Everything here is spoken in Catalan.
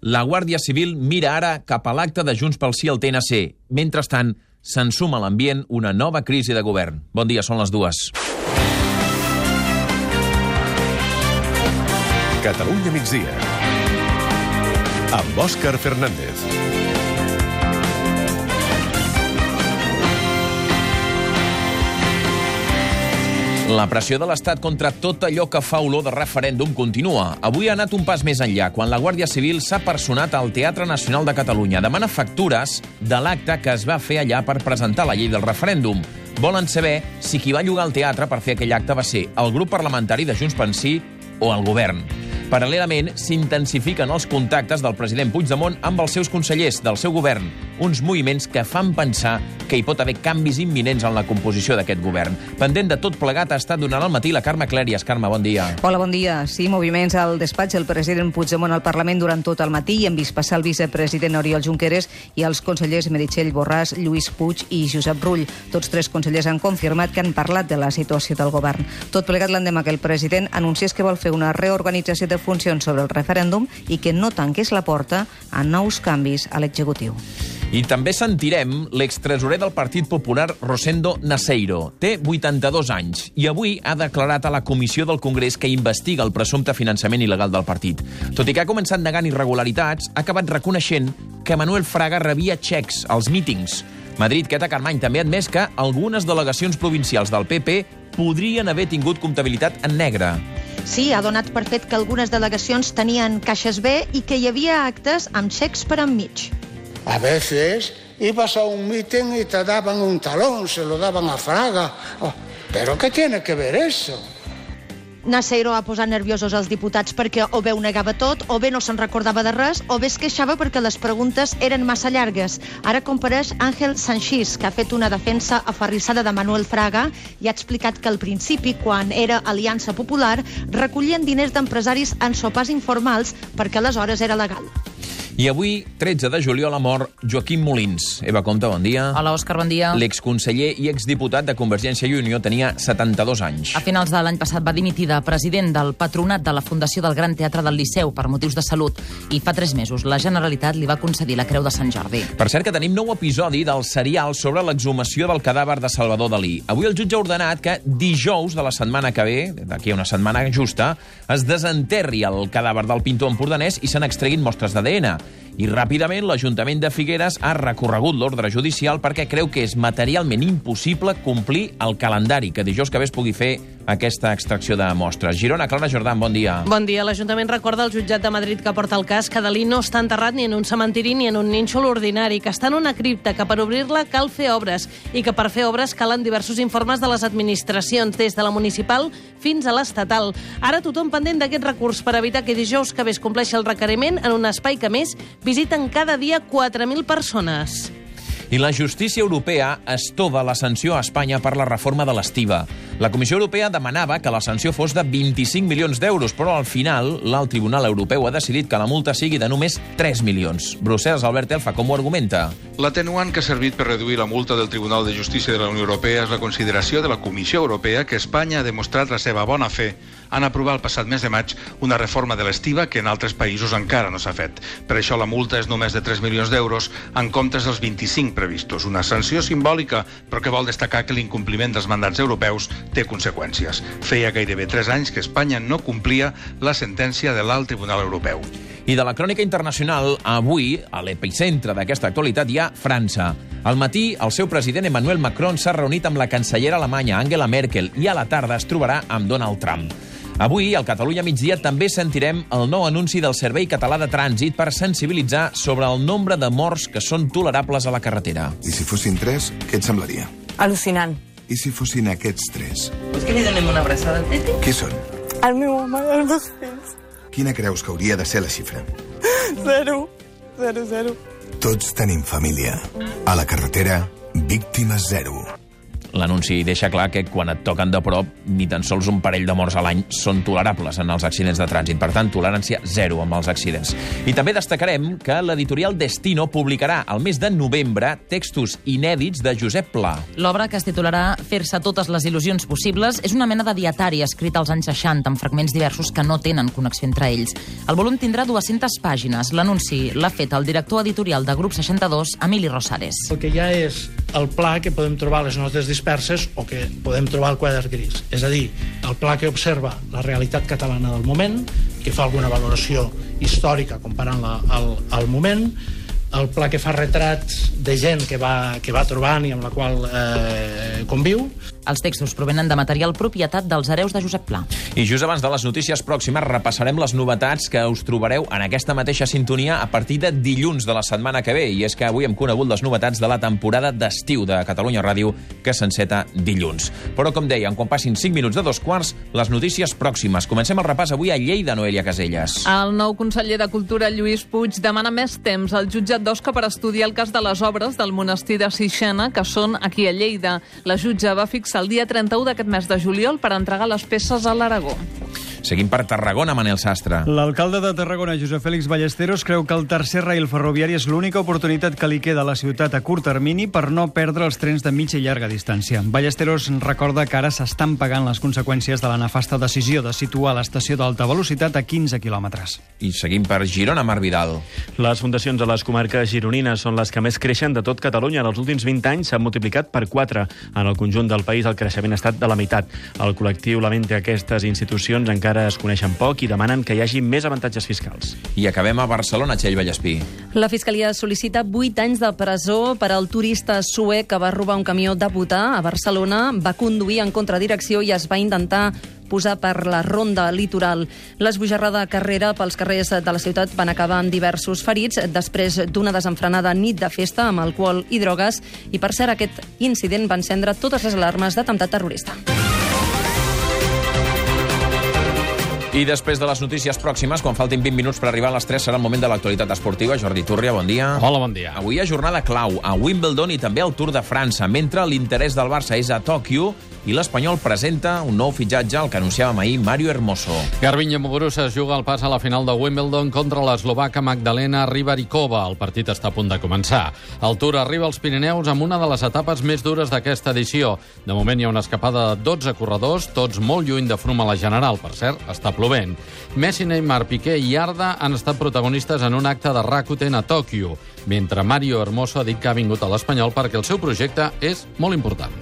La Guàrdia Civil mira ara cap a l'acte de Junts pel Sí al TNC. Mentrestant, s'ensuma a l'ambient una nova crisi de govern. Bon dia, són les dues. Catalunya migdia. Amb Òscar Fernández. La pressió de l'Estat contra tot allò que fa olor de referèndum continua. Avui ha anat un pas més enllà, quan la Guàrdia Civil s'ha personat al Teatre Nacional de Catalunya. Demana factures de l'acte que es va fer allà per presentar la llei del referèndum. Volen saber si qui va llogar el teatre per fer aquell acte va ser el grup parlamentari de Junts pel Sí o el govern. Paral·lelament, s'intensifiquen els contactes del president Puigdemont amb els seus consellers del seu govern, uns moviments que fan pensar que hi pot haver canvis imminents en la composició d'aquest govern. Pendent de tot plegat ha estat donant al matí la Carme Clèries. Carme, bon dia. Hola, bon dia. Sí, moviments al despatx del president Puigdemont al Parlament durant tot el matí i hem vist passar el vicepresident Oriol Junqueras i els consellers Meritxell Borràs, Lluís Puig i Josep Rull. Tots tres consellers han confirmat que han parlat de la situació del govern. Tot plegat l'endemà que el president anunciés que vol fer una reorganització de funcions sobre el referèndum i que no tanqués la porta a nous canvis a l'executiu. I també sentirem l'extresorer del Partit Popular, Rosendo Naseiro. Té 82 anys i avui ha declarat a la comissió del Congrés que investiga el presumpte finançament il·legal del partit. Tot i que ha començat negant irregularitats, ha acabat reconeixent que Manuel Fraga rebia xecs als mítings. Madrid, Queta Carmany també ha admès que algunes delegacions provincials del PP podrien haver tingut comptabilitat en negre. Sí, ha donat per fet que algunes delegacions tenien caixes B i que hi havia actes amb xecs per enmig. A veces ibas a un meeting y te daban un talón, se lo daban a Fraga. Oh, ¿Pero qué tiene que ver eso? Naseiro ha posat nerviosos els diputats perquè o bé ho negava tot, o bé no se'n recordava de res, o bé es queixava perquè les preguntes eren massa llargues. Ara compareix Àngel Sanchís, que ha fet una defensa aferrissada de Manuel Fraga i ha explicat que al principi, quan era Aliança Popular, recollien diners d'empresaris en sopars informals perquè aleshores era legal. I avui, 13 de juliol, ha mort Joaquim Molins. Eva Comte, bon dia. Hola, Òscar, bon dia. L'exconseller i exdiputat de Convergència i Unió tenia 72 anys. A finals de l'any passat va dimitir de president del patronat de la Fundació del Gran Teatre del Liceu per motius de salut i fa tres mesos la Generalitat li va concedir la Creu de Sant Jordi. Per cert que tenim nou episodi del serial sobre l'exhumació del cadàver de Salvador Dalí. Avui el jutge ha ordenat que dijous de la setmana que ve, d'aquí a una setmana justa, es desenterri el cadàver del pintor empordanès i se n'extreguin mostres d'ADN. I ràpidament l'Ajuntament de Figueres ha recorregut l'ordre judicial perquè creu que és materialment impossible complir el calendari que dijous que bé es pugui fer aquesta extracció de mostres. Girona, Clara Jordan, bon dia. Bon dia. L'Ajuntament recorda al jutjat de Madrid que porta el cas que Dalí no està enterrat ni en un cementiri ni en un nínxol ordinari, que està en una cripta, que per obrir-la cal fer obres i que per fer obres calen diversos informes de les administracions, des de la municipal fins a l'estatal. Ara tothom pendent d'aquest recurs per evitar que dijous que bé es compleixi el requeriment en un espai que més visiten cada dia 4.000 persones. I la justícia europea es tova la sanció a Espanya per la reforma de l'estiva. La Comissió Europea demanava que la sanció fos de 25 milions d'euros, però al final l'alt Tribunal Europeu ha decidit que la multa sigui de només 3 milions. Brussel·les, Albert Elfa, com ho argumenta? L'atenuant que ha servit per reduir la multa del Tribunal de Justícia de la Unió Europea és la consideració de la Comissió Europea que Espanya ha demostrat la seva bona fe en aprovar el passat mes de maig una reforma de l'estiva que en altres països encara no s'ha fet. Per això la multa és només de 3 milions d'euros en comptes dels 25 previstos. Una sanció simbòlica, però que vol destacar que l'incompliment dels mandats europeus té conseqüències. Feia gairebé 3 anys que Espanya no complia la sentència de l'Alt Tribunal Europeu. I de la crònica internacional, avui, a l'epicentre d'aquesta actualitat, hi ha França. Al matí, el seu president Emmanuel Macron s'ha reunit amb la cancellera alemanya Angela Merkel i a la tarda es trobarà amb Donald Trump. Avui, al Catalunya migdia, també sentirem el nou anunci del Servei Català de Trànsit per sensibilitzar sobre el nombre de morts que són tolerables a la carretera. I si fossin tres, què et semblaria? Al·lucinant. I si fossin aquests tres? Vols que li donem una abraçada al Tete? Qui són? El meu home i els dos fills. Quina creus que hauria de ser la xifra? Zero. Zero, zero. Tots tenim família. A la carretera, víctimes zero. L'anunci deixa clar que quan et toquen de prop, ni tan sols un parell de morts a l'any són tolerables en els accidents de trànsit. Per tant, tolerància zero amb els accidents. I també destacarem que l'editorial Destino publicarà al mes de novembre textos inèdits de Josep Pla. L'obra, que es titularà Fer-se totes les il·lusions possibles, és una mena de dietari escrit als anys 60 amb fragments diversos que no tenen connexió entre ells. El volum tindrà 200 pàgines. L'anunci l'ha fet el director editorial de Grup 62, Emili Rosares. El que ha és el pla que podem trobar les notes disperses o que podem trobar al quadre gris. És a dir, el pla que observa la realitat catalana del moment, que fa alguna valoració històrica comparant-la al, al moment, el pla que fa retrats de gent que va, que va trobant i amb la qual eh, conviu. Els textos provenen de material propietat dels hereus de Josep Pla. I just abans de les notícies pròximes repassarem les novetats que us trobareu en aquesta mateixa sintonia a partir de dilluns de la setmana que ve. I és que avui hem conegut les novetats de la temporada d'estiu de Catalunya Ràdio que s'enceta dilluns. Però, com dèiem, quan passin 5 minuts de dos quarts, les notícies pròximes. Comencem el repàs avui a Lleida, Noelia Caselles. El nou conseller de Cultura, Lluís Puig, demana més temps al jutjat d'Osca per estudiar el cas de les obres del monestir de Sixena, que són aquí a Lleida. La jutja va fixar el dia 31 d'aquest mes de juliol per entregar les peces a l'Aragó. Seguim per Tarragona, Manel Sastre. L'alcalde de Tarragona, Josep Fèlix Ballesteros, creu que el tercer rail ferroviari és l'única oportunitat que li queda a la ciutat a curt termini per no perdre els trens de mitja i llarga distància. Ballesteros recorda que ara s'estan pagant les conseqüències de la nefasta decisió de situar l'estació d'alta velocitat a 15 quilòmetres. I seguim per Girona, Mar Vidal. Les fundacions a les comarques gironines són les que més creixen de tot Catalunya. En els últims 20 anys s'han multiplicat per 4. En el conjunt del país el creixement ha estat de la meitat. El col·lectiu lamenta que aquestes institucions encara es coneixen poc i demanen que hi hagi més avantatges fiscals. I acabem a Barcelona, Txell Vallespí. La Fiscalia sol·licita 8 anys de presó per al turista suec que va robar un camió de butà a Barcelona, va conduir en contradirecció i es va intentar posar per la ronda litoral. L'esbojarrada carrera pels carrers de la ciutat van acabar amb diversos ferits després d'una desenfrenada nit de festa amb alcohol i drogues i, per cert, aquest incident va encendre totes les alarmes d'atemptat terrorista. I després de les notícies pròximes, quan faltin 20 minuts per arribar a les 3, serà el moment de l'actualitat esportiva. Jordi Túrria, bon dia. Hola, bon dia. Avui hi ha jornada clau a Wimbledon i també al Tour de França, mentre l'interès del Barça és a Tòquio i l'Espanyol presenta un nou fitxatge, el que anunciàvem ahir, Mario Hermoso. Garbiñe Muguruza es juga el pas a la final de Wimbledon contra l'eslovaca Magdalena Ribarikova. El partit està a punt de començar. El Tour arriba als Pirineus amb una de les etapes més dures d'aquesta edició. De moment hi ha una escapada de 12 corredors, tots molt lluny de Froome a la general. Per cert, està plovent. Messi, Neymar, Piqué i Arda han estat protagonistes en un acte de Rakuten a Tòquio, mentre Mario Hermoso ha dit que ha vingut a l'Espanyol perquè el seu projecte és molt important.